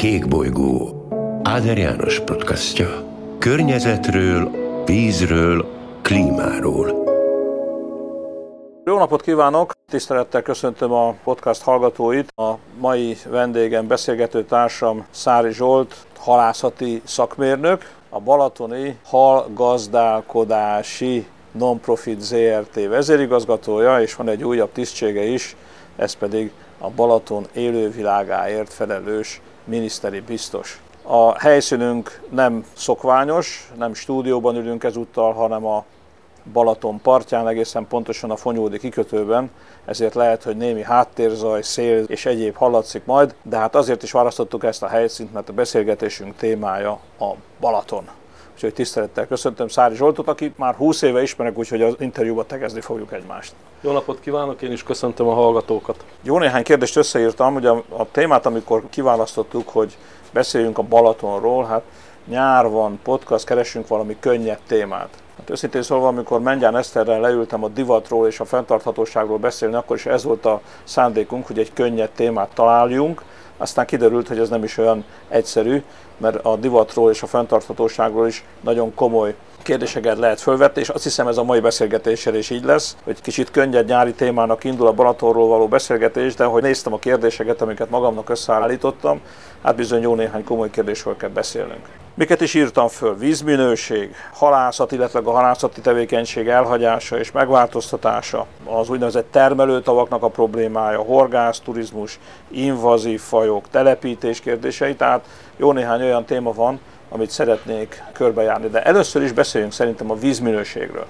Kékbolygó Áder János podcastja. Környezetről, vízről, klímáról. Jó napot kívánok! Tisztelettel köszöntöm a podcast hallgatóit. A mai vendégem, beszélgető társam Szári Zsolt, halászati szakmérnök, a Balatoni Halgazdálkodási Nonprofit ZRT vezérigazgatója, és van egy újabb tisztsége is, ez pedig a Balaton élővilágáért felelős miniszteri biztos. A helyszínünk nem szokványos, nem stúdióban ülünk ezúttal, hanem a Balaton partján, egészen pontosan a Fonyódi kikötőben, ezért lehet, hogy némi háttérzaj, szél és egyéb hallatszik majd, de hát azért is választottuk ezt a helyszínt, mert a beszélgetésünk témája a Balaton. Úgyhogy tisztelettel köszöntöm Szári Zsoltot, akit már 20 éve ismerek, úgyhogy az interjúba tegezni fogjuk egymást. Jó napot kívánok, én is köszöntöm a hallgatókat. Jó néhány kérdést összeírtam, hogy a, a témát, amikor kiválasztottuk, hogy beszéljünk a Balatonról, hát nyár van, podcast, keresünk valami könnyed témát. Hát őszintén szólva, amikor Mengyán Eszterrel leültem a divatról és a fenntarthatóságról beszélni, akkor is ez volt a szándékunk, hogy egy könnyed témát találjunk, aztán kiderült, hogy ez nem is olyan egyszerű, mert a divatról és a fenntarthatóságról is nagyon komoly kérdéseket lehet fölvetni, és azt hiszem ez a mai beszélgetéssel is így lesz, hogy kicsit könnyed nyári témának indul a Balatonról való beszélgetés, de hogy néztem a kérdéseket, amiket magamnak összeállítottam, hát bizony jó néhány komoly kérdésről kell beszélnünk. Miket is írtam föl? Vízminőség, halászat, illetve a halászati tevékenység elhagyása és megváltoztatása, az úgynevezett termelőtavaknak a problémája, horgász, turizmus, invazív fajok, telepítés kérdései, tehát jó néhány olyan téma van, amit szeretnék körbejárni. De először is beszéljünk szerintem a vízminőségről.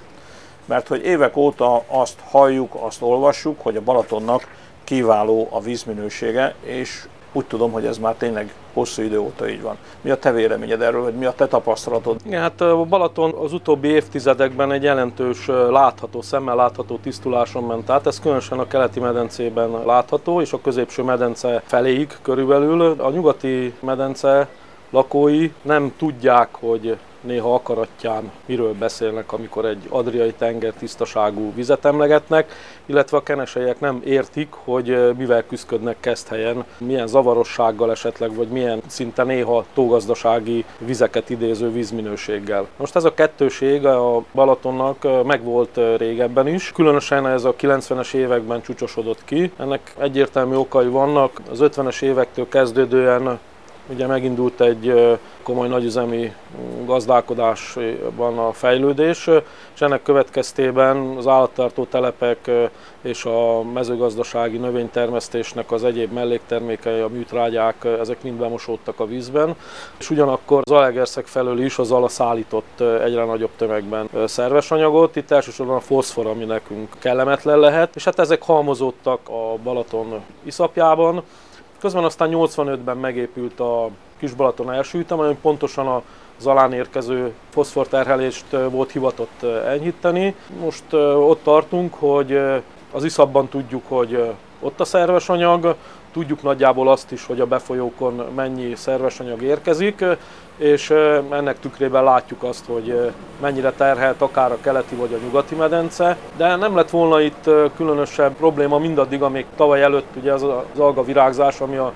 Mert hogy évek óta azt halljuk, azt olvassuk, hogy a Balatonnak kiváló a vízminősége, és úgy tudom, hogy ez már tényleg hosszú idő óta így van. Mi a te véleményed erről, vagy mi a te tapasztalatod? Igen, hát a Balaton az utóbbi évtizedekben egy jelentős látható, szemmel látható tisztuláson ment át. Ez különösen a keleti medencében látható, és a középső medence feléig körülbelül. A nyugati medence lakói nem tudják, hogy néha akaratján miről beszélnek, amikor egy adriai tenger tisztaságú vizet emlegetnek, illetve a keneselyek nem értik, hogy mivel küzdködnek helyen, milyen zavarossággal esetleg, vagy milyen szinte néha tógazdasági vizeket idéző vízminőséggel. Most ez a kettőség a Balatonnak megvolt régebben is, különösen ez a 90-es években csúcsosodott ki. Ennek egyértelmű okai vannak, az 50-es évektől kezdődően Ugye megindult egy komoly nagyüzemi gazdálkodásban a fejlődés, és ennek következtében az állattartó telepek és a mezőgazdasági növénytermesztésnek az egyéb melléktermékei, a műtrágyák, ezek mind bemosódtak a vízben, és ugyanakkor az Alegerszeg felől is az ala szállított egyre nagyobb tömegben szerves anyagot, itt elsősorban a foszfor, ami nekünk kellemetlen lehet, és hát ezek halmozódtak a Balaton iszapjában, Közben aztán 85-ben megépült a Kis Balaton elsőütem, ami pontosan az alán érkező foszforterhelést volt hivatott enyhíteni. Most ott tartunk, hogy az iszabban tudjuk, hogy ott a szerves anyag, tudjuk nagyjából azt is, hogy a befolyókon mennyi szerves anyag érkezik, és ennek tükrében látjuk azt, hogy mennyire terhelt akár a keleti vagy a nyugati medence, de nem lett volna itt különösebb probléma mindaddig, amíg tavaly előtt ugye az, az alga virágzás, ami a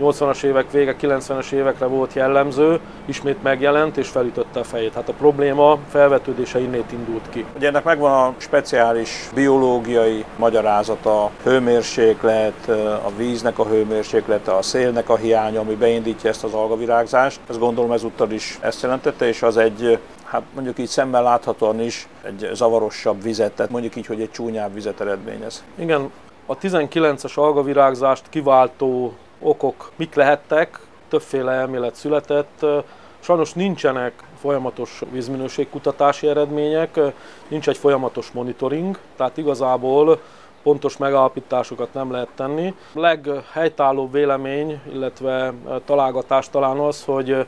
80-as évek vége, 90-es évekre volt jellemző, ismét megjelent és felütötte a fejét. Hát a probléma felvetődése innét indult ki. Ugye ennek megvan a speciális biológiai magyarázata, a hőmérséklet, a víznek a hőmérséklete, a szélnek a hiánya, ami beindítja ezt az algavirágzást. Ezt gondolom ezúttal is ezt jelentette, és az egy hát mondjuk így szemmel láthatóan is egy zavarosabb vizet, tehát mondjuk így, hogy egy csúnyább vizet eredményez. Igen, a 19-es algavirágzást kiváltó okok mik lehettek, többféle elmélet született. Sajnos nincsenek folyamatos vízminőségkutatási eredmények, nincs egy folyamatos monitoring, tehát igazából pontos megállapításokat nem lehet tenni. A leghelytállóbb vélemény, illetve találgatás talán az, hogy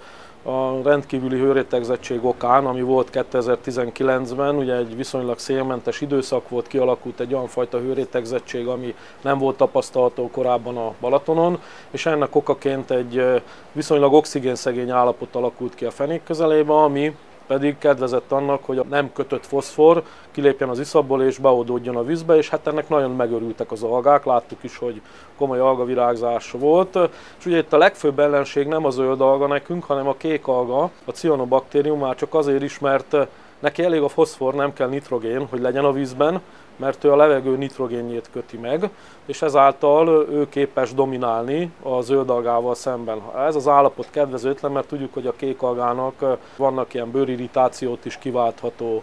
a rendkívüli hőrétegzettség okán, ami volt 2019-ben, ugye egy viszonylag szélmentes időszak volt, kialakult egy olyan fajta hőrétegzettség, ami nem volt tapasztalható korábban a Balatonon, és ennek okaként egy viszonylag oxigénszegény állapot alakult ki a fenék közelében, ami pedig kedvezett annak, hogy a nem kötött foszfor kilépjen az iszapból és beoldódjon a vízbe, és hát ennek nagyon megörültek az algák, láttuk is, hogy komoly algavirágzás volt. És ugye itt a legfőbb ellenség nem az zöld alga nekünk, hanem a kék alga, a cianobaktérium már csak azért is, mert neki elég a foszfor, nem kell nitrogén, hogy legyen a vízben, mert ő a levegő nitrogénjét köti meg, és ezáltal ő képes dominálni a zöld algával szemben. Ez az állapot kedvezőtlen, mert tudjuk, hogy a kék algának vannak ilyen bőrirritációt is kiváltható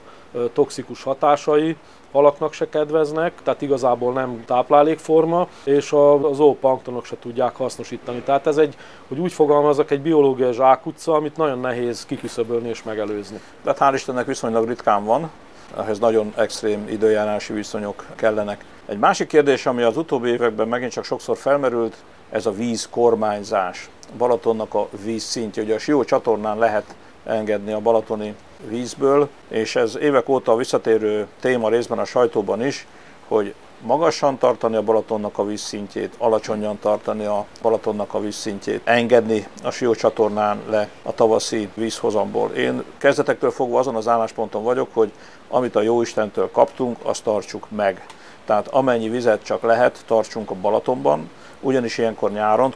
toxikus hatásai, halaknak se kedveznek, tehát igazából nem táplálékforma, és a zooplanktonok se tudják hasznosítani. Tehát ez egy, hogy úgy fogalmazok, egy biológiai zsákutca, amit nagyon nehéz kiküszöbölni és megelőzni. De hát hál' Istennek viszonylag ritkán van, ehhez nagyon extrém időjárási viszonyok kellenek. Egy másik kérdés, ami az utóbbi években megint csak sokszor felmerült, ez a víz kormányzás. Balatonnak a víz szintje. Ugye a Sió csatornán lehet engedni a balatoni vízből, és ez évek óta visszatérő téma részben a sajtóban is, hogy magasan tartani a Balatonnak a vízszintjét, alacsonyan tartani a Balatonnak a vízszintjét, engedni a Sió csatornán le a tavaszi vízhozamból. Én kezdetektől fogva azon az állásponton vagyok, hogy amit a Jóistentől kaptunk, azt tartsuk meg. Tehát amennyi vizet csak lehet, tartsunk a Balatonban, ugyanis ilyenkor nyáron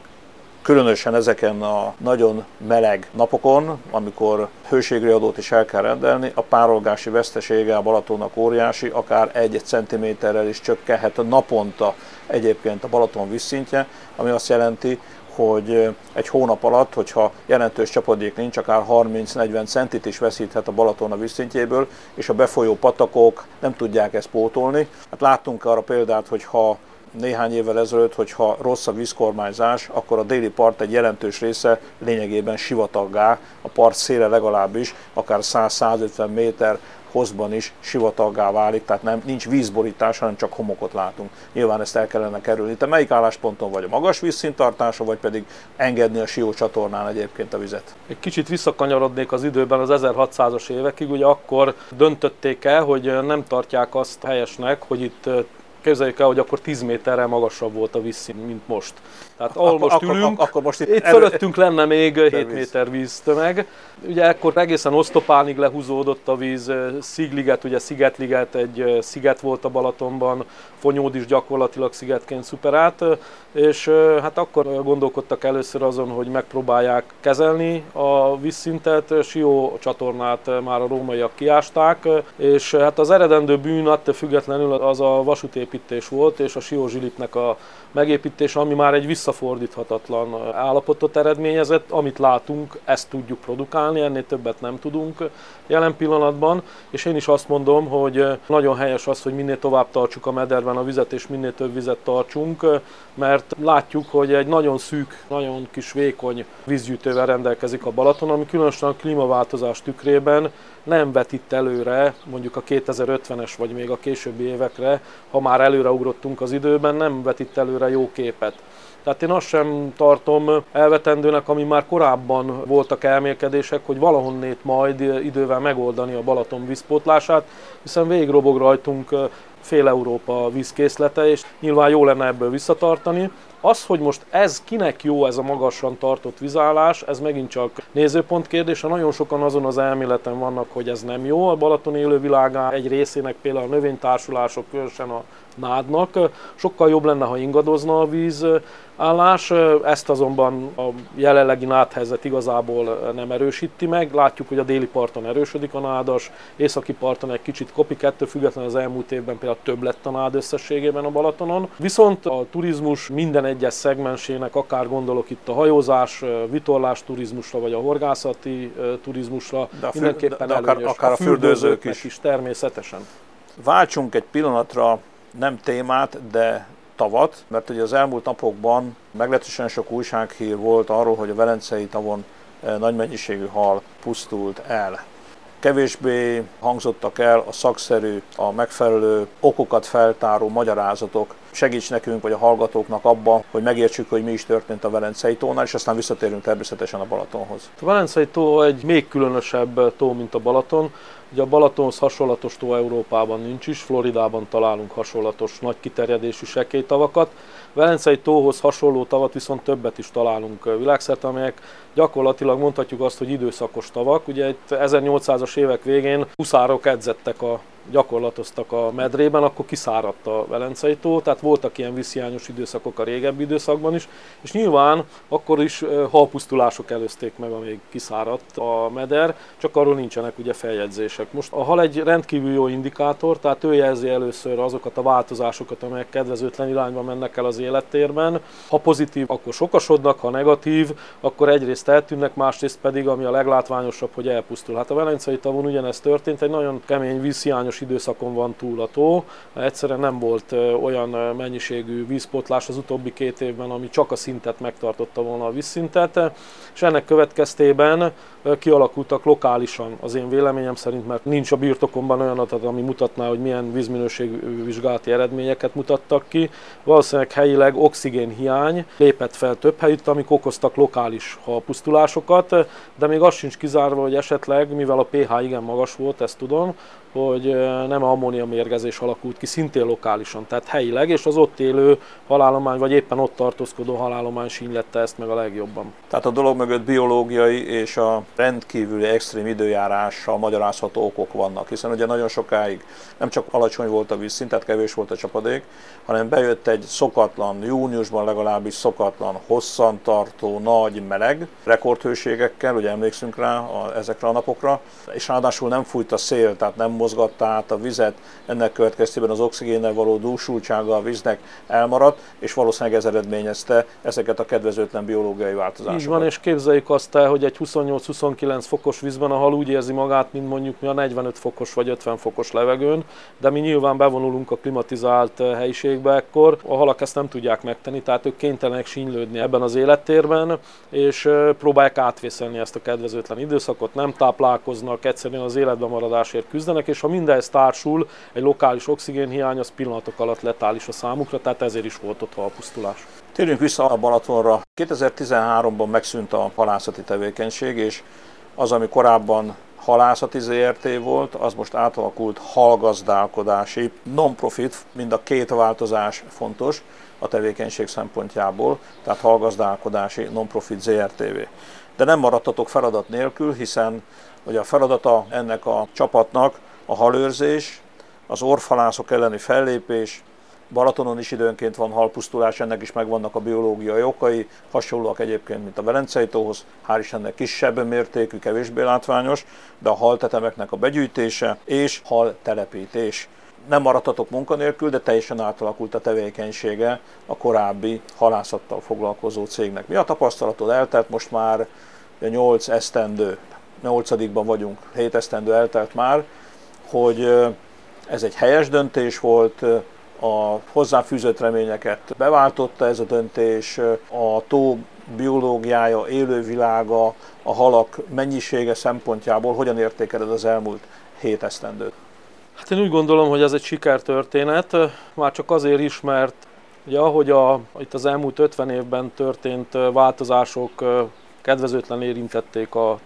különösen ezeken a nagyon meleg napokon, amikor hőségriadót is el kell rendelni, a párolgási vesztesége a Balatonnak óriási, akár egy centiméterrel is csökkenhet a naponta egyébként a Balaton vízszintje, ami azt jelenti, hogy egy hónap alatt, hogyha jelentős csapadék nincs, akár 30-40 centit is veszíthet a Balaton a vízszintjéből, és a befolyó patakok nem tudják ezt pótolni. Hát láttunk arra példát, hogy ha néhány évvel ezelőtt, hogyha rossz a vízkormányzás, akkor a déli part egy jelentős része lényegében sivataggá, a part széle legalábbis, akár 100-150 méter hozban is sivataggá válik, tehát nem, nincs vízborítás, hanem csak homokot látunk. Nyilván ezt el kellene kerülni. Te melyik állásponton vagy? A magas vízszinttartása, vagy pedig engedni a Sió csatornán egyébként a vizet? Egy kicsit visszakanyarodnék az időben az 1600-as évekig, ugye akkor döntötték el, hogy nem tartják azt helyesnek, hogy itt Képzeljük el, hogy akkor 10 méterrel magasabb volt a vízszint, mint most. Tehát ahol most akkor, ülünk, akkor, akkor most itt, itt fölöttünk lenne még 7 víz. méter víztömeg. Ugye ekkor egészen osztopánig lehúzódott a víz, Szigliget, ugye Szigetliget, egy sziget volt a Balatonban, Fonyód is gyakorlatilag szigetként szuperált, és hát akkor gondolkodtak először azon, hogy megpróbálják kezelni a vízszintet, Sió csatornát már a rómaiak kiásták, és hát az eredendő bűn attól függetlenül az a vasútépítés volt, és a Sió zsilipnek a megépítése, ami már egy visszafordíthatatlan állapotot eredményezett. Amit látunk, ezt tudjuk produkálni, ennél többet nem tudunk jelen pillanatban, és én is azt mondom, hogy nagyon helyes az, hogy minél tovább tartsuk a mederben a vizet, és minél több vizet tartsunk, mert látjuk, hogy egy nagyon szűk, nagyon kis vékony vízgyűjtővel rendelkezik a Balaton, ami különösen a klímaváltozás tükrében nem vetít előre, mondjuk a 2050-es vagy még a későbbi évekre, ha már előreugrottunk az időben, nem vetít előre jó képet. Tehát én azt sem tartom elvetendőnek, ami már korábban voltak elmélkedések, hogy valahonnét majd idővel megoldani a Balaton vízpótlását, hiszen végig robog rajtunk fél Európa vízkészlete, és nyilván jó lenne ebből visszatartani. Az, hogy most ez kinek jó ez a magasan tartott vizállás, ez megint csak nézőpont kérdése. Nagyon sokan azon az elméleten vannak, hogy ez nem jó. A Balaton élővilágá egy részének például a növénytársulások, különösen a nádnak. Sokkal jobb lenne, ha ingadozna a víz állás, ezt azonban a jelenlegi nádhelyzet igazából nem erősíti meg. Látjuk, hogy a déli parton erősödik a nádas, északi parton egy kicsit kopik, ettől függetlenül az elmúlt évben például a nád összességében a Balatonon. Viszont a turizmus minden egyes szegmensének, akár gondolok itt a hajózás, vitorlás turizmusra, vagy a horgászati turizmusra, de a mindenképpen de, de akár, akár a fürdőzők is. is. természetesen. Váltsunk egy pillanatra nem témát, de tavat, mert ugye az elmúlt napokban meglehetősen sok újsághír volt arról, hogy a Velencei tavon nagy mennyiségű hal pusztult el. Kevésbé hangzottak el a szakszerű, a megfelelő okokat feltáró magyarázatok segíts nekünk, vagy a hallgatóknak abban, hogy megértsük, hogy mi is történt a Velencei tónál, és aztán visszatérünk természetesen a Balatonhoz. A Velencei tó egy még különösebb tó, mint a Balaton. Ugye a Balatonhoz hasonlatos tó Európában nincs is, Floridában találunk hasonlatos nagy kiterjedésű sekélytavakat. Velencei tóhoz hasonló tavat viszont többet is találunk világszerte, amelyek gyakorlatilag mondhatjuk azt, hogy időszakos tavak. Ugye itt 1800-as évek végén huszárok edzettek a gyakorlatoztak a medrében, akkor kiszáradt a Velencei tó, tehát voltak ilyen viszjányos időszakok a régebbi időszakban is, és nyilván akkor is halpusztulások előzték meg, amíg kiszáradt a meder, csak arról nincsenek ugye feljegyzések. Most a hal egy rendkívül jó indikátor, tehát ő jelzi először azokat a változásokat, amelyek kedvezőtlen irányba mennek el az élettérben. Ha pozitív, akkor sokasodnak, ha negatív, akkor egyrészt eltűnnek, másrészt pedig, ami a leglátványosabb, hogy elpusztul. Hát a Velencei tavon ugyanezt történt, egy nagyon kemény vízhiányos időszakon van túl a tó. Egyszerűen nem volt olyan mennyiségű vízpotlás az utóbbi két évben, ami csak a szintet megtartotta volna a vízszintet, és ennek következtében kialakultak lokálisan az én véleményem szerint, mert nincs a birtokomban olyan adat, ami mutatná, hogy milyen vízminőségű vizsgálati eredményeket mutattak ki. Valószínűleg helyileg oxigén hiány lépett fel több helyütt, amik okoztak lokális halpusztulásokat, de még az sincs kizárva, hogy esetleg, mivel a pH igen magas volt, ezt tudom, hogy nem ammónia mérgezés alakult ki, szintén lokálisan, tehát helyileg, és az ott élő halálomány, vagy éppen ott tartózkodó halálomány sínylette ezt meg a legjobban. Tehát a dolog mögött biológiai és a rendkívüli extrém időjárással magyarázható okok vannak, hiszen ugye nagyon sokáig nem csak alacsony volt a vízszint, tehát kevés volt a csapadék, hanem bejött egy szokatlan, júniusban legalábbis szokatlan, hosszantartó, nagy meleg, rekordhőségekkel, ugye emlékszünk rá a, ezekre a napokra, és ráadásul nem fújt a szél, tehát nem mozgatta át a vizet, ennek következtében az oxigénnel való dúsultsága a víznek elmaradt, és valószínűleg ez eredményezte ezeket a kedvezőtlen biológiai változásokat. Így van, és képzeljük azt el, hogy egy 28-29 fokos vízben a hal úgy érzi magát, mint mondjuk mi a 45 fokos vagy 50 fokos levegőn, de mi nyilván bevonulunk a klimatizált eh, helyiségbe ekkor, a halak ezt nem tudják megtenni, tehát ők kénytelenek sínylődni ebben az élettérben, és eh, próbálják átvészelni ezt a kedvezőtlen időszakot, nem táplálkoznak, egyszerűen az életben maradásért küzdenek, és ha mindez társul, egy lokális oxigénhiány, az pillanatok alatt letális a számukra, tehát ezért is volt ott halpusztulás. Térjünk vissza a Balatonra. 2013-ban megszűnt a halászati tevékenység, és az, ami korábban halászati ZRT volt, az most átalakult halgazdálkodási non-profit, mind a két változás fontos a tevékenység szempontjából, tehát halgazdálkodási non-profit ZRTV. De nem maradtatok feladat nélkül, hiszen hogy a feladata ennek a csapatnak a halőrzés, az orfalászok elleni fellépés, Balatonon is időnként van halpusztulás, ennek is megvannak a biológiai okai, hasonlóak egyébként, mint a Velencei tóhoz, hál' Istennek kisebb mértékű, kevésbé látványos, de a haltetemeknek a begyűjtése és hal telepítés. Nem maradhatok munkanélkül, de teljesen átalakult a tevékenysége a korábbi halászattal foglalkozó cégnek. Mi a tapasztalatod? Eltelt most már 8 esztendő, 8 vagyunk, 7 esztendő eltelt már, hogy ez egy helyes döntés volt, a hozzáfűzött reményeket beváltotta ez a döntés, a tó biológiája, élővilága, a halak mennyisége szempontjából hogyan értékeled az elmúlt hét esztendőt? Hát én úgy gondolom, hogy ez egy sikertörténet, már csak azért is, mert ugye ahogy a, itt az elmúlt 50 évben történt változások kedvezőtlen érintették a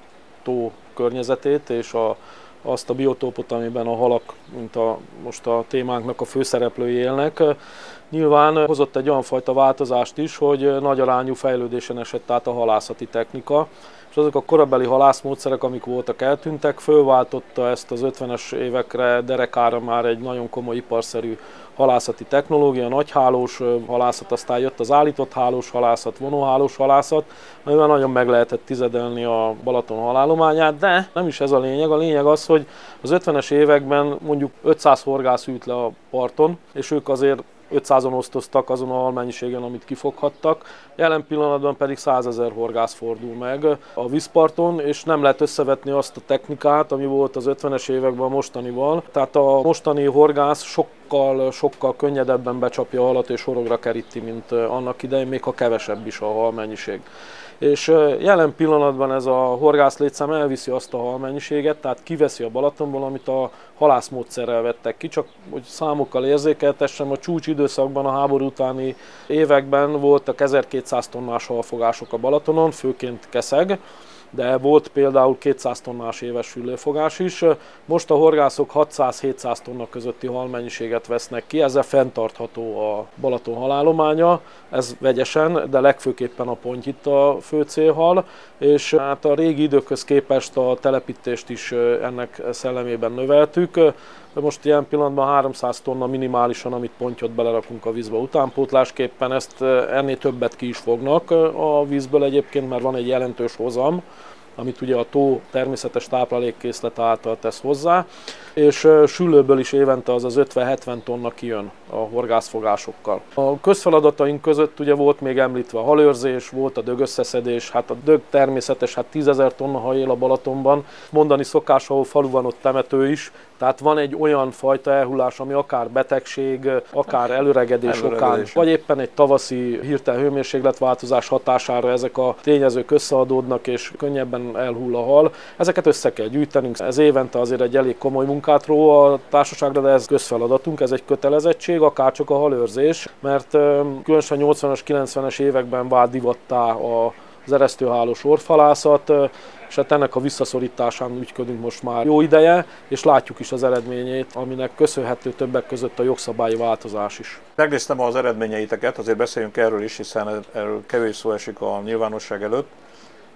tó környezetét és a, azt a biotópot, amiben a halak, mint a, most a témánknak a főszereplői élnek. Nyilván hozott egy olyan fajta változást is, hogy nagy arányú fejlődésen esett át a halászati technika, és azok a korabeli halászmódszerek, amik voltak, eltűntek, fölváltotta ezt az 50-es évekre derekára már egy nagyon komoly iparszerű halászati technológia, nagyhálós halászat, aztán jött az állított hálós halászat, vonóhálós halászat, amivel nagyon meg lehetett tizedelni a Balaton halálományát, de nem is ez a lényeg. A lényeg az, hogy az 50-es években mondjuk 500 horgász ült le a parton, és ők azért 500-on osztoztak azon a halmennyiségen, amit kifoghattak. Jelen pillanatban pedig 100 ezer horgász fordul meg a vízparton, és nem lehet összevetni azt a technikát, ami volt az 50-es években a mostanival. Tehát a mostani horgász sok sokkal, sokkal könnyedebben becsapja a halat és horogra keríti, mint annak idején, még ha kevesebb is a hal mennyiség és jelen pillanatban ez a horgászlétszám elviszi azt a halmennyiséget, tehát kiveszi a Balatonból, amit a halászmódszerrel vettek ki, csak hogy számokkal érzékeltessem, a csúcs időszakban, a háború utáni években voltak 1200 tonnás halfogások a Balatonon, főként keszeg, de volt például 200 tonnás éves fülőfogás is. Most a horgászok 600-700 tonna közötti halmennyiséget vesznek ki, ezzel fenntartható a Balaton halálománya, ez vegyesen, de legfőképpen a itt a fő célhal, és hát a régi időkhöz képest a telepítést is ennek szellemében növeltük. De most ilyen pillanatban 300 tonna minimálisan, amit pontyot belerakunk a vízbe utánpótlásképpen, ezt ennél többet ki is fognak a vízből egyébként, mert van egy jelentős hozam, amit ugye a tó természetes táplálékkészlet által tesz hozzá, és sülőből is évente az az 50-70 tonna kijön a horgászfogásokkal. A közfeladataink között ugye volt még említve a halőrzés, volt a dögösszeszedés, hát a dög természetes, hát 10 ezer tonna él a Balatonban. Mondani szokás, ahol falu van ott temető is, tehát van egy olyan fajta elhullás, ami akár betegség, akár előregedés, okán, vagy éppen egy tavaszi hirtelen hőmérsékletváltozás hatására ezek a tényezők összeadódnak, és könnyebben elhull a hal. Ezeket össze kell gyűjtenünk. Ez évente azért egy elég komoly munkát ró a társaságra, de ez közfeladatunk, ez egy kötelezettség, akár csak a halőrzés, mert különösen 80-as, 90-es években vált divattá a az eresztőhálós orfalászat, és hát ennek a visszaszorításán ügyködünk most már jó ideje, és látjuk is az eredményét, aminek köszönhető többek között a jogszabályi változás is. Megnéztem az eredményeiteket, azért beszéljünk erről is, hiszen erről kevés szó esik a nyilvánosság előtt.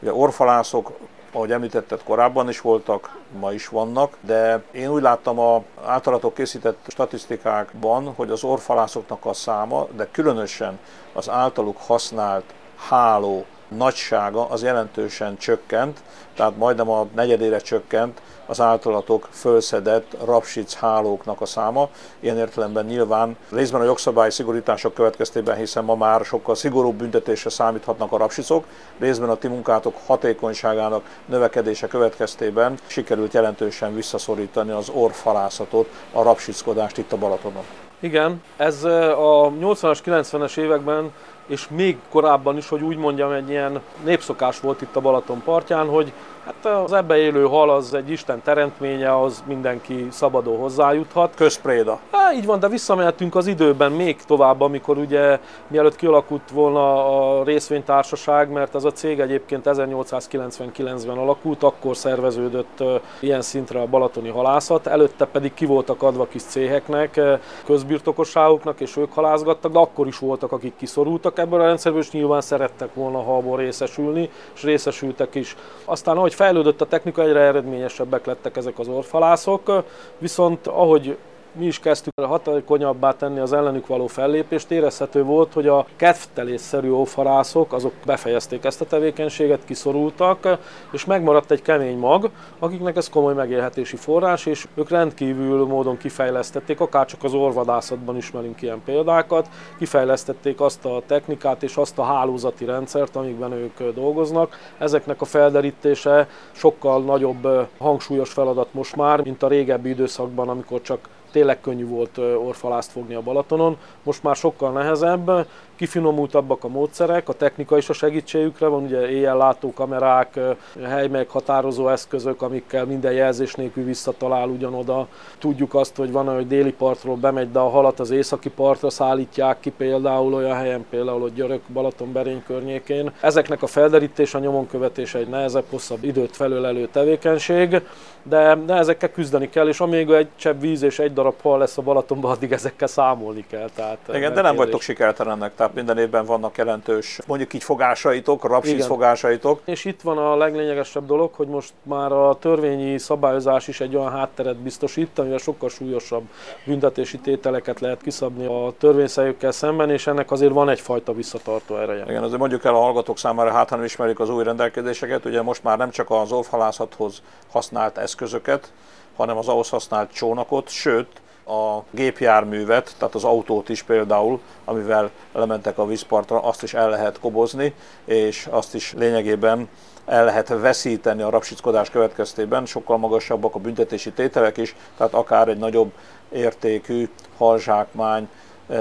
Ugye orfalászok, ahogy említetted, korábban is voltak, ma is vannak, de én úgy láttam a általatok készített statisztikákban, hogy az orfalászoknak a száma, de különösen az általuk használt háló nagysága az jelentősen csökkent, tehát majdnem a negyedére csökkent az általatok fölszedett rapsic hálóknak a száma. Ilyen értelemben nyilván részben a jogszabályi szigorítások következtében, hiszen ma már sokkal szigorúbb büntetésre számíthatnak a rapsicok, részben a ti munkátok hatékonyságának növekedése következtében sikerült jelentősen visszaszorítani az orfalászatot, a rapsickodást itt a Balatonon. Igen, ez a 80-as, 90-es években és még korábban is, hogy úgy mondjam, egy ilyen népszokás volt itt a Balaton partján, hogy Hát az ebbe élő hal az egy Isten teremtménye, az mindenki szabadon hozzájuthat. Közpréda. Há, így van, de visszamehetünk az időben még tovább, amikor ugye mielőtt kialakult volna a részvénytársaság, mert ez a cég egyébként 1899-ben alakult, akkor szerveződött ilyen szintre a balatoni halászat, előtte pedig ki voltak adva kis céheknek, közbirtokosságoknak, és ők halászgattak, de akkor is voltak, akik kiszorultak ebből a rendszerből, és nyilván szerettek volna halból részesülni, és részesültek is. Aztán, ahogy fejlődött a technika, egyre eredményesebbek lettek ezek az orfalászok, viszont ahogy mi is kezdtük hatékonyabbá tenni az ellenük való fellépést. Érezhető volt, hogy a kedvtelésszerű ófarászok azok befejezték ezt a tevékenységet, kiszorultak, és megmaradt egy kemény mag, akiknek ez komoly megélhetési forrás, és ők rendkívül módon kifejlesztették, akár csak az orvadászatban ismerünk ilyen példákat, kifejlesztették azt a technikát és azt a hálózati rendszert, amikben ők dolgoznak. Ezeknek a felderítése sokkal nagyobb hangsúlyos feladat most már, mint a régebbi időszakban, amikor csak tényleg könnyű volt orfalászt fogni a Balatonon. Most már sokkal nehezebb, kifinomultabbak a módszerek, a technika is a segítségükre van, ugye éjjel látó kamerák, helymeghatározó eszközök, amikkel minden jelzés nélkül visszatalál ugyanoda. Tudjuk azt, hogy van, hogy déli partról bemegy, de a halat az északi partra szállítják ki például olyan helyen, például a Györök, Balaton, Berény környékén. Ezeknek a felderítés, a nyomon követése egy nehezebb, hosszabb időt felölelő tevékenység, de, de ezekkel küzdeni kell, és amíg egy csepp víz és egy darab hal lesz a Balatonban, addig ezekkel számolni kell. Tehát Igen, de nem vagytok sikertelennek, tehát minden évben vannak jelentős, mondjuk így fogásaitok, rapsiz fogásaitok. És itt van a leglényegesebb dolog, hogy most már a törvényi szabályozás is egy olyan hátteret biztosít, amivel sokkal súlyosabb büntetési tételeket lehet kiszabni a törvényszerűkkel szemben, és ennek azért van egyfajta visszatartó ereje. Igen, azért mondjuk el a hallgatók számára, hát nem ismerik az új rendelkezéseket, ugye most már nem csak az orvhalászathoz használt eszközöket, hanem az ahhoz használt csónakot, sőt, a gépjárművet, tehát az autót is például, amivel lementek a vízpartra, azt is el lehet kobozni, és azt is lényegében el lehet veszíteni a rapsickodás következtében, sokkal magasabbak a büntetési tételek is, tehát akár egy nagyobb értékű halzsákmány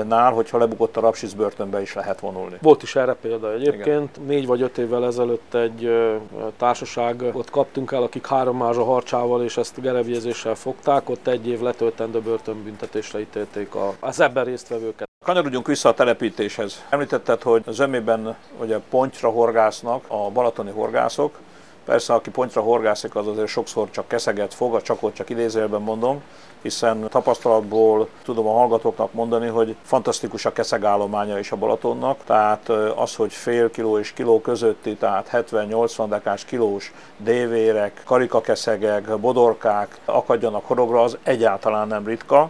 nál, hogyha lebukott a rapsic börtönbe is lehet vonulni. Volt is erre példa egyébként. Igen. Négy vagy öt évvel ezelőtt egy társaságot kaptunk el, akik három mázsa harcsával és ezt gerevjézéssel fogták, ott egy év letöltendő börtönbüntetésre ítélték az ebben résztvevőket. Kanyarodjunk vissza a telepítéshez. Említetted, hogy zömében ugye pontyra horgásznak a balatoni horgászok. Persze, aki pontyra horgászik, az azért sokszor csak keszeget fog, a csakot csak idézőjelben mondom, hiszen tapasztalatból tudom a hallgatóknak mondani, hogy fantasztikus a keszegállománya is a Balatonnak, tehát az, hogy fél kiló és kiló közötti, tehát 70-80 dekás kilós dévérek, karikakeszegek, bodorkák akadjanak horogra, az egyáltalán nem ritka,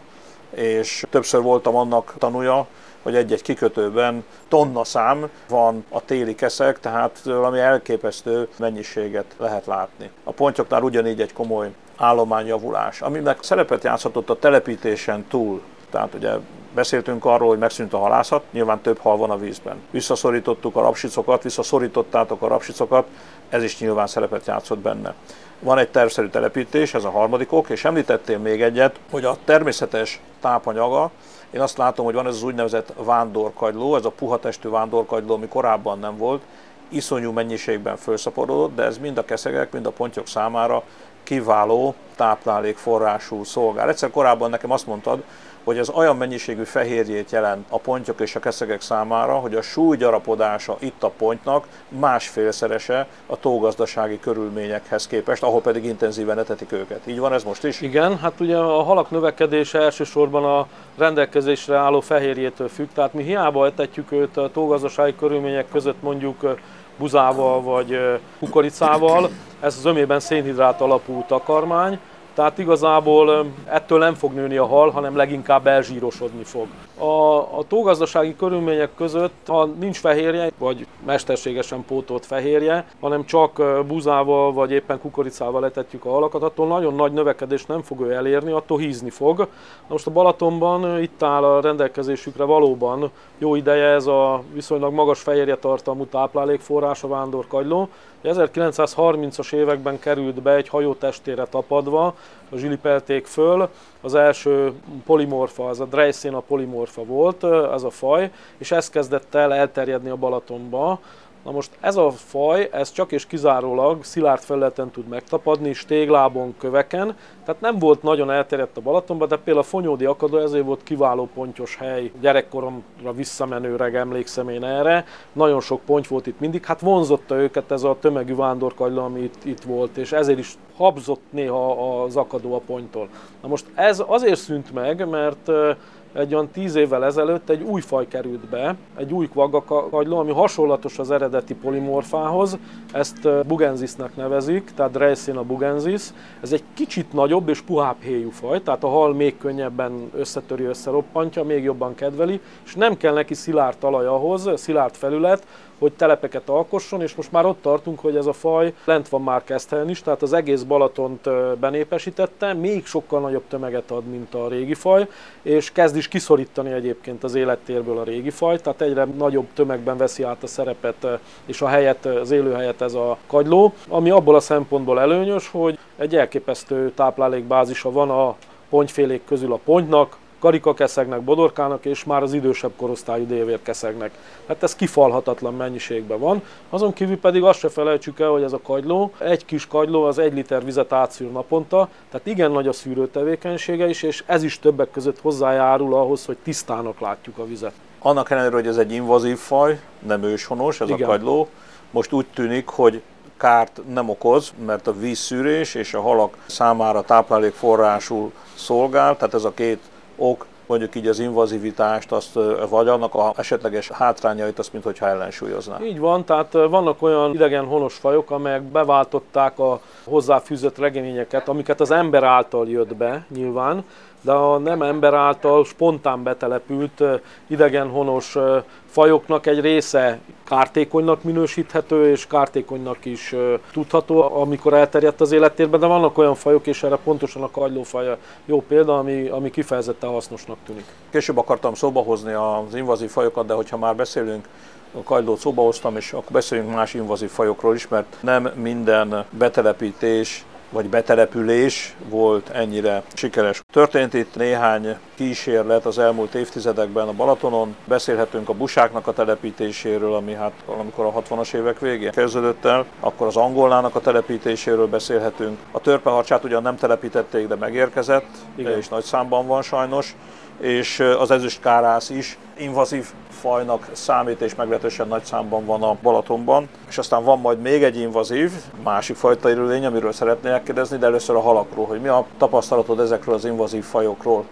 és többször voltam annak tanúja, hogy egy-egy kikötőben tonna szám van a téli keszek, tehát valami elképesztő mennyiséget lehet látni. A pontyoknál ugyanígy egy komoly állományjavulás, aminek szerepet játszhatott a telepítésen túl. Tehát ugye beszéltünk arról, hogy megszűnt a halászat, nyilván több hal van a vízben. Visszaszorítottuk a rapsicokat, visszaszorítottátok a rapsicokat, ez is nyilván szerepet játszott benne. Van egy tervszerű telepítés, ez a harmadik ok, és említettél még egyet, hogy a természetes tápanyaga, én azt látom, hogy van ez az úgynevezett vándorkagyló, ez a puha testű vándorkagyló, ami korábban nem volt, iszonyú mennyiségben felszaporodott, de ez mind a keszegek, mind a pontyok számára kiváló táplálékforrású szolgál. Egyszer korábban nekem azt mondtad, hogy ez olyan mennyiségű fehérjét jelent a pontyok és a keszegek számára, hogy a súlygyarapodása itt a pontnak másfélszerese a tógazdasági körülményekhez képest, ahol pedig intenzíven etetik őket. Így van ez most is? Igen, hát ugye a halak növekedése elsősorban a rendelkezésre álló fehérjétől függ, tehát mi hiába etetjük őt a tógazdasági körülmények között mondjuk buzával vagy kukoricával, ez az ömében szénhidrát alapú takarmány, tehát igazából ettől nem fog nőni a hal, hanem leginkább elzsírosodni fog. A, a tógazdasági körülmények között, ha nincs fehérje, vagy mesterségesen pótolt fehérje, hanem csak búzával vagy éppen kukoricával etetjük a halakat, attól nagyon nagy növekedés nem fog ő elérni, attól hízni fog. Na most a Balatonban itt áll a rendelkezésükre valóban jó ideje ez a viszonylag magas fehérje tartalmú táplálékforrás a vándorkagyló. 1930-as években került be egy hajó testére tapadva, zsilipelték föl, az első polimorfa, az a Dreissena polimorfa volt, ez a faj, és ez kezdett el elterjedni a Balatonba. Na most ez a faj, ez csak és kizárólag szilárd felületen tud megtapadni, stéglábon, köveken, tehát nem volt nagyon elterjedt a Balatonban, de például a Fonyódi Akadó ezért volt kiváló pontyos hely. Gyerekkoromra visszamenőreg emlékszem én erre. Nagyon sok ponty volt itt mindig, hát vonzotta őket ez a tömegű vándorkagyló, ami itt, itt volt, és ezért is habzott néha az akadó a ponttól. Na most ez azért szűnt meg, mert egy olyan tíz évvel ezelőtt egy új faj került be, egy új kvagakagyló, ami hasonlatos az eredeti polimorfához, ezt bugenzisnek nevezik, tehát Dreissena bugenzis. Ez egy kicsit nagyobb és puhább héjú faj, tehát a hal még könnyebben összetöri, összeroppantja, még jobban kedveli, és nem kell neki szilárd talaj ahhoz, szilárd felület, hogy telepeket alkosson, és most már ott tartunk, hogy ez a faj lent van már Keszthelyen is, tehát az egész Balatont benépesítette, még sokkal nagyobb tömeget ad, mint a régi faj, és kezd is kiszorítani egyébként az élettérből a régi faj, tehát egyre nagyobb tömegben veszi át a szerepet és a helyet, az élőhelyet ez a kagyló, ami abból a szempontból előnyös, hogy egy elképesztő táplálékbázisa van a pontyfélék közül a pontynak, karikakeszegnek, bodorkának, és már az idősebb korosztályú dévérkeszegnek. Hát ez kifalhatatlan mennyiségben van. Azon kívül pedig azt se felejtsük el, hogy ez a kagyló, egy kis kagyló az egy liter vizet átszűr naponta, tehát igen nagy a szűrő tevékenysége is, és ez is többek között hozzájárul ahhoz, hogy tisztának látjuk a vizet. Annak ellenére, hogy ez egy invazív faj, nem őshonos ez igen. a kagyló, most úgy tűnik, hogy kárt nem okoz, mert a vízszűrés és a halak számára táplálékforrásul szolgál, tehát ez a két ok, mondjuk így az invazivitást, azt, vagy annak a esetleges hátrányait, azt mintha ellensúlyozná. Így van, tehát vannak olyan idegen honos fajok, amelyek beváltották a hozzáfűzött regényeket, amiket az ember által jött be nyilván, de a nem ember által spontán betelepült idegenhonos fajoknak egy része kártékonynak minősíthető, és kártékonynak is tudható, amikor elterjedt az élettérben, de vannak olyan fajok, és erre pontosan a kagylófaja jó példa, ami, ami kifejezetten hasznosnak tűnik. Később akartam szóba hozni az invazív fajokat, de hogyha már beszélünk a kagylót szóba hoztam, és akkor beszéljünk más invazív fajokról is, mert nem minden betelepítés vagy betelepülés volt ennyire sikeres. Történt itt néhány kísérlet az elmúlt évtizedekben a Balatonon. Beszélhetünk a busáknak a telepítéséről, ami hát amikor a 60-as évek végén kezdődött el, akkor az angolnának a telepítéséről beszélhetünk. A törpeharcsát ugyan nem telepítették, de megérkezett, Igen. és nagy számban van sajnos és az ezüstkárász is invazív fajnak számít, és meglehetősen nagy számban van a Balatonban. És aztán van majd még egy invazív, másik fajta élőlény, amiről szeretnék kérdezni, de először a halakról, hogy mi a tapasztalatod ezekről az invazív fajokról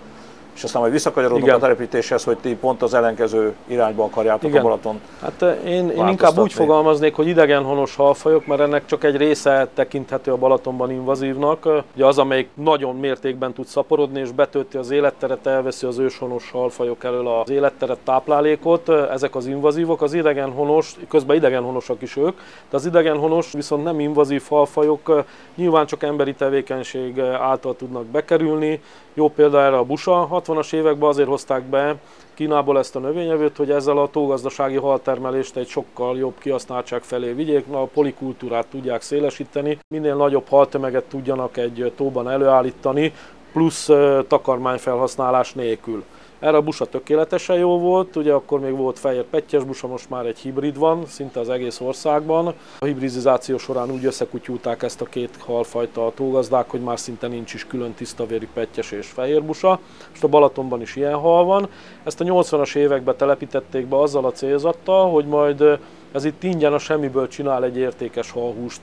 és aztán majd visszakanyarodunk a telepítéshez, hogy ti pont az ellenkező irányba akarjátok Igen. a Balaton. Hát eh, én, én inkább úgy fogalmaznék, hogy idegenhonos halfajok, mert ennek csak egy része tekinthető a Balatonban invazívnak. Ugye az, amelyik nagyon mértékben tud szaporodni és betölti az életteret, elveszi az őshonos halfajok elől az életteret, táplálékot. Ezek az invazívok, az idegenhonos, közben idegenhonosak is ők, de az idegenhonos viszont nem invazív halfajok, nyilván csak emberi tevékenység által tudnak bekerülni. Jó példa erre a busa 60-as években azért hozták be Kínából ezt a növényevőt, hogy ezzel a tógazdasági haltermelést egy sokkal jobb kihasználtság felé vigyék, a polikultúrát tudják szélesíteni, minél nagyobb haltömeget tudjanak egy tóban előállítani, plusz takarmányfelhasználás nélkül. Erre a busa tökéletesen jó volt, ugye akkor még volt fehér pettyes busa, most már egy hibrid van, szinte az egész országban. A hibridizáció során úgy összekutyulták ezt a két halfajta a tógazdák, hogy már szinte nincs is külön tisztavéri pettyes és fehér busa. Most a Balatonban is ilyen hal van. Ezt a 80-as években telepítették be azzal a célzattal, hogy majd ez itt ingyen a semmiből csinál egy értékes halhúst,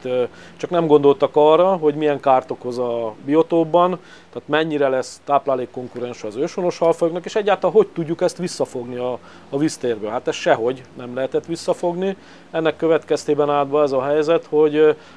csak nem gondoltak arra, hogy milyen kárt okoz a biotópban, tehát mennyire lesz táplálékkonkurens az őshonos halfajoknak, és egyáltalán hogy tudjuk ezt visszafogni a, a víztérből. Hát ez sehogy nem lehetett visszafogni. Ennek következtében állt be ez a helyzet, hogy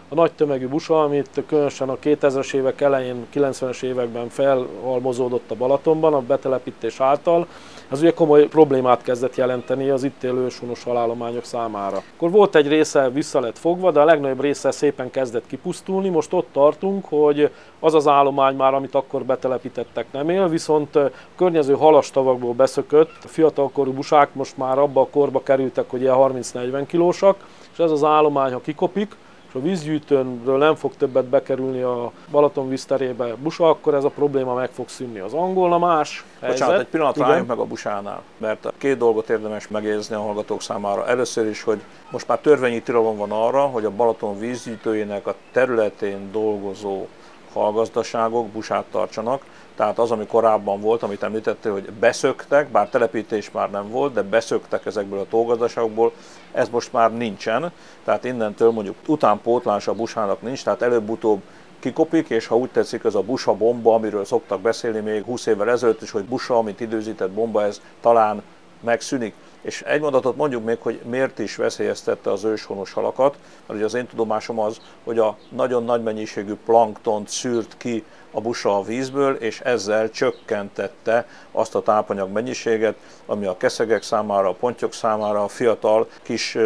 a nagy tömegű busa, amit különösen a 2000-es évek elején, 90-es években felhalmozódott a Balatonban a betelepítés által, ez ugye komoly problémát kezdett jelenteni az itt élő őshonos halállományok számára. Akkor volt egy része vissza lett fogva, de a legnagyobb része szépen kezdett kipusztulni. Most ott tartunk, hogy az az állomány már, amit akkor betelepítettek nem él, viszont a környező halastavakból beszökött fiatalkorú busák most már abba a korba kerültek, hogy ilyen 30-40 kilósak, és ez az állomány, ha kikopik, a vízgyűjtőnről nem fog többet bekerülni a Balaton vízterébe busa, akkor ez a probléma meg fog szűnni. Az angolna más helyzet. Bocsánat, egy pillanatra álljunk meg a busánál, mert két dolgot érdemes megjegyezni a hallgatók számára. Először is, hogy most már törvényi tilalom van arra, hogy a Balaton vízgyűjtőjének a területén dolgozó hallgazdaságok busát tartsanak, tehát az, ami korábban volt, amit említettél, hogy beszöktek, bár telepítés már nem volt, de beszöktek ezekből a tógazdaságokból, ez most már nincsen, tehát innentől mondjuk utánpótlás a busának nincs, tehát előbb-utóbb kikopik, és ha úgy tetszik, ez a busa bomba, amiről szoktak beszélni még 20 évvel ezelőtt is, hogy busa, amit időzített bomba, ez talán megszűnik. És egy mondatot mondjuk még, hogy miért is veszélyeztette az őshonos halakat, mert ugye az én tudomásom az, hogy a nagyon nagy mennyiségű planktont szűrt ki a busa a vízből, és ezzel csökkentette azt a tápanyag mennyiséget, ami a keszegek számára, a pontyok számára, a fiatal kis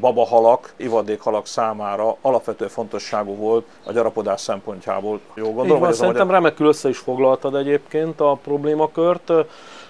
babahalak, ivadékhalak számára alapvető fontosságú volt a gyarapodás szempontjából. Jó gondolom? van, szerintem magyar... remekül össze is foglaltad egyébként a problémakört.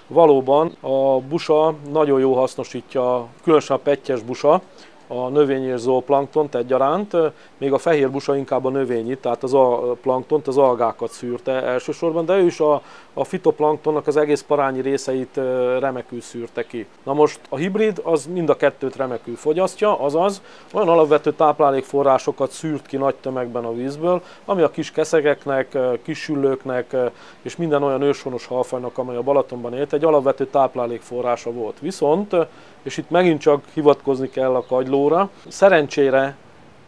Valóban a busa nagyon jó hasznosítja, különösen a pettyes busa, a növény és zooplanktont egyaránt, még a fehér busa inkább a növényi, tehát az a planktont, az algákat szűrte elsősorban, de ő is a, a fitoplanktonnak az egész parányi részeit remekül szűrte ki. Na most a hibrid az mind a kettőt remekül fogyasztja, azaz olyan alapvető táplálékforrásokat szűrt ki nagy tömegben a vízből, ami a kis keszegeknek, kis süllőknek és minden olyan őshonos halfajnak, amely a Balatonban élt, egy alapvető táplálékforrása volt. Viszont, és itt megint csak hivatkozni kell a kagylóra, szerencsére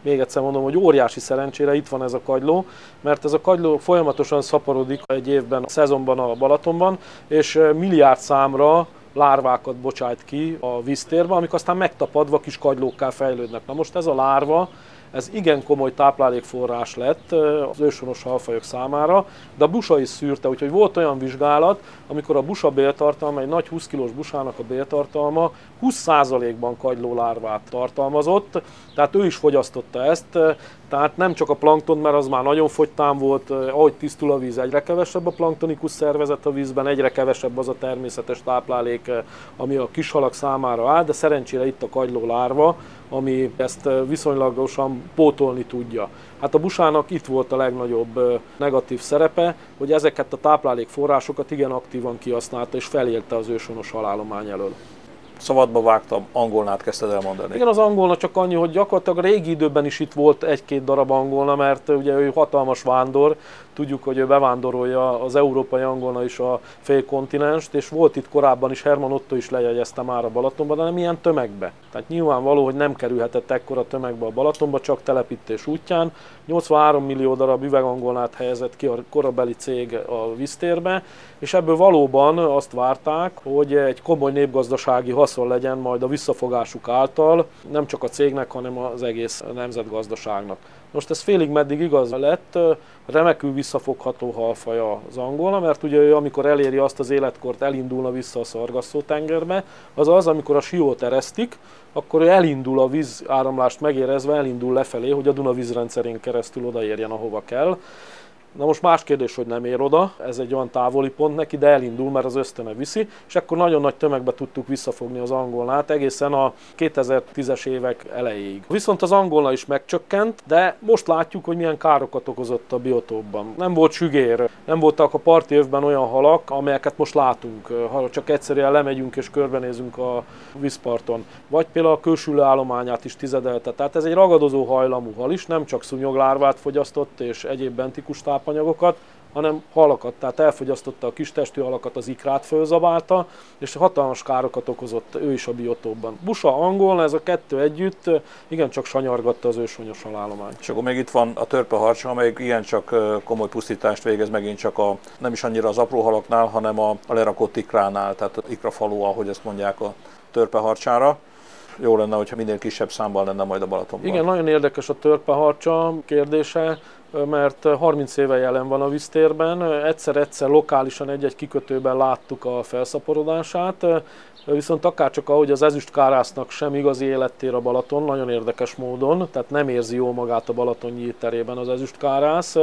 még egyszer mondom, hogy óriási szerencsére itt van ez a kagyló, mert ez a kagyló folyamatosan szaporodik egy évben, a szezonban a Balatonban, és milliárd számra lárvákat bocsájt ki a víztérbe, amik aztán megtapadva kis kagylókká fejlődnek. Na most ez a lárva, ez igen komoly táplálékforrás lett az őshonos halfajok számára, de a busa is szűrte, úgyhogy volt olyan vizsgálat, amikor a busa béltartalma, egy nagy 20 kilós busának a béltartalma 20%-ban kagylólárvát tartalmazott, tehát ő is fogyasztotta ezt, tehát nem csak a plankton, mert az már nagyon fogytán volt, ahogy tisztul a víz, egyre kevesebb a planktonikus szervezet a vízben, egyre kevesebb az a természetes táplálék, ami a kishalak számára áll, de szerencsére itt a kagyló lárva, ami ezt viszonylagosan pótolni tudja. Hát a busának itt volt a legnagyobb negatív szerepe, hogy ezeket a táplálékforrásokat igen aktívan kihasználta és felélte az ősonos halálomány elől szabadba vágtam, angolnát kezdted elmondani. Igen, az angolna csak annyi, hogy gyakorlatilag a régi időben is itt volt egy-két darab angolna, mert ugye ő hatalmas vándor, tudjuk, hogy ő bevándorolja az európai angolna is a fél kontinenst, és volt itt korábban is, Herman Otto is lejegyezte már a Balatonba, de nem ilyen tömegbe. Tehát nyilvánvaló, hogy nem kerülhetett ekkora tömegbe a Balatonba, csak telepítés útján. 83 millió darab üvegangolnát helyezett ki a korabeli cég a víztérbe, és ebből valóban azt várták, hogy egy komoly népgazdasági haszon legyen majd a visszafogásuk által, nem csak a cégnek, hanem az egész nemzetgazdaságnak. Most ez félig meddig igaz lett, remekül visszafogható halfaja az angolna, mert ugye ő amikor eléri azt az életkort, elindulna vissza a szargasszó tengerbe, az az, amikor a siót eresztik, akkor ő elindul a vízáramlást megérezve, elindul lefelé, hogy a Duna vízrendszerén keresztül odaérjen, ahova kell. Na most más kérdés, hogy nem ér oda, ez egy olyan távoli pont neki, de elindul, mert az ösztöne viszi, és akkor nagyon nagy tömegbe tudtuk visszafogni az angolnát egészen a 2010-es évek elejéig. Viszont az angolna is megcsökkent, de most látjuk, hogy milyen károkat okozott a biotópban. Nem volt sügér, nem voltak a parti övben olyan halak, amelyeket most látunk, ha csak egyszerűen lemegyünk és körbenézünk a vízparton. Vagy például a kősülő állományát is tizedelte. Tehát ez egy ragadozó hajlamú hal is, nem csak szúnyoglárvát fogyasztott és egyéb bentikus tápanyagokat, hanem halakat, tehát elfogyasztotta a kis testű halakat, az ikrát fölzabálta, és hatalmas károkat okozott ő is a biotópban. Busa, angol, ez a kettő együtt igencsak sanyargatta az ősonyos halállományt. És akkor még itt van a törpeharcsa, amelyik igencsak komoly pusztítást végez megint csak a, nem is annyira az apró halaknál, hanem a, a lerakott ikránál, tehát a ikrafalu, ahogy ezt mondják a törpeharcsára jó lenne, hogyha minél kisebb számban lenne majd a Balatonban. Igen, nagyon érdekes a törpeharcsa kérdése mert 30 éve jelen van a víztérben, egyszer-egyszer lokálisan egy-egy kikötőben láttuk a felszaporodását, viszont akár csak ahogy az ezüstkárásznak sem igazi élettér a Balaton, nagyon érdekes módon, tehát nem érzi jó magát a Balaton nyílt terében az ezüstkárász,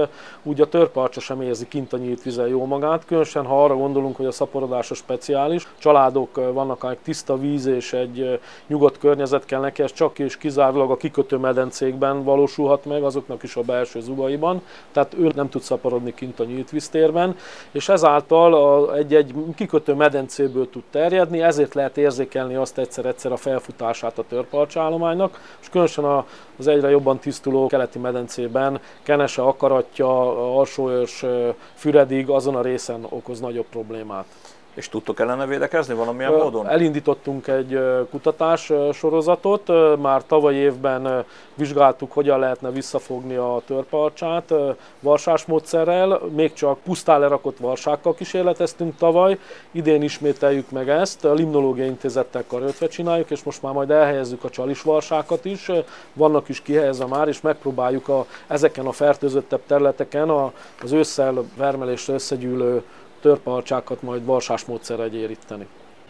úgy a törparcsa sem érzi kint a nyílt vizen jó magát, különösen ha arra gondolunk, hogy a szaporodás a speciális, családok vannak, akik tiszta víz és egy nyugodt környezet kell neki, ez csak és kizárólag a kikötő medencékben valósulhat meg, azoknak is a belső zugaiban, tehát ő nem tud szaporodni kint a nyílt víztérben, és ezáltal egy-egy kikötő medencéből tud terjedni, ezért lehet érzékelni azt egyszer-egyszer a felfutását a törpalcsállománynak, és különösen az egyre jobban tisztuló keleti medencében Kenese, Akaratja, Alsóörs, Füredig azon a részen okoz nagyobb problémát. És tudtok ellene védekezni valamilyen módon? Elindítottunk egy kutatás sorozatot, már tavaly évben vizsgáltuk, hogyan lehetne visszafogni a törparcsát varsás módszerrel, még csak pusztán lerakott varsákkal kísérleteztünk tavaly, idén ismételjük meg ezt, a Limnológiai Intézettel karöltve csináljuk, és most már majd elhelyezzük a csalisvarsákat is, vannak is kihelyezve már, és megpróbáljuk a, ezeken a fertőzöttebb területeken a, az ősszel vermelésre összegyűlő törparcsákat majd varsás módszerrel éríteni.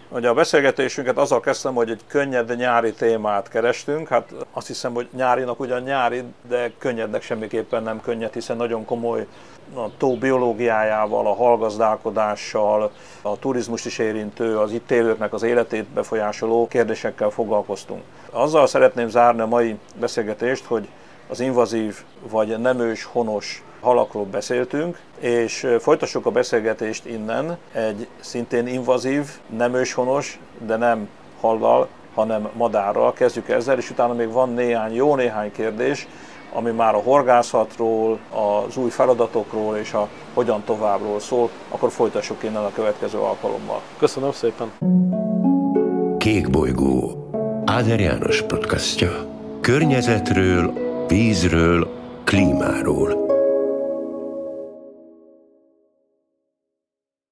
Ugye a beszélgetésünket azzal kezdtem, hogy egy könnyed nyári témát kerestünk. Hát azt hiszem, hogy nyárinak ugyan nyári, de könnyednek semmiképpen nem könnyed, hiszen nagyon komoly a tó biológiájával, a halgazdálkodással, a turizmus is érintő, az itt élőknek az életét befolyásoló kérdésekkel foglalkoztunk. Azzal szeretném zárni a mai beszélgetést, hogy az invazív vagy nemős honos halakról beszéltünk, és folytassuk a beszélgetést innen egy szintén invazív, nem őshonos, de nem hallal, hanem madárral. Kezdjük ezzel, és utána még van néhány, jó néhány kérdés, ami már a horgászatról, az új feladatokról és a hogyan továbbról szól, akkor folytassuk innen a következő alkalommal. Köszönöm szépen! Kék bolygó Áder János podcastja. Környezetről, vízről, klímáról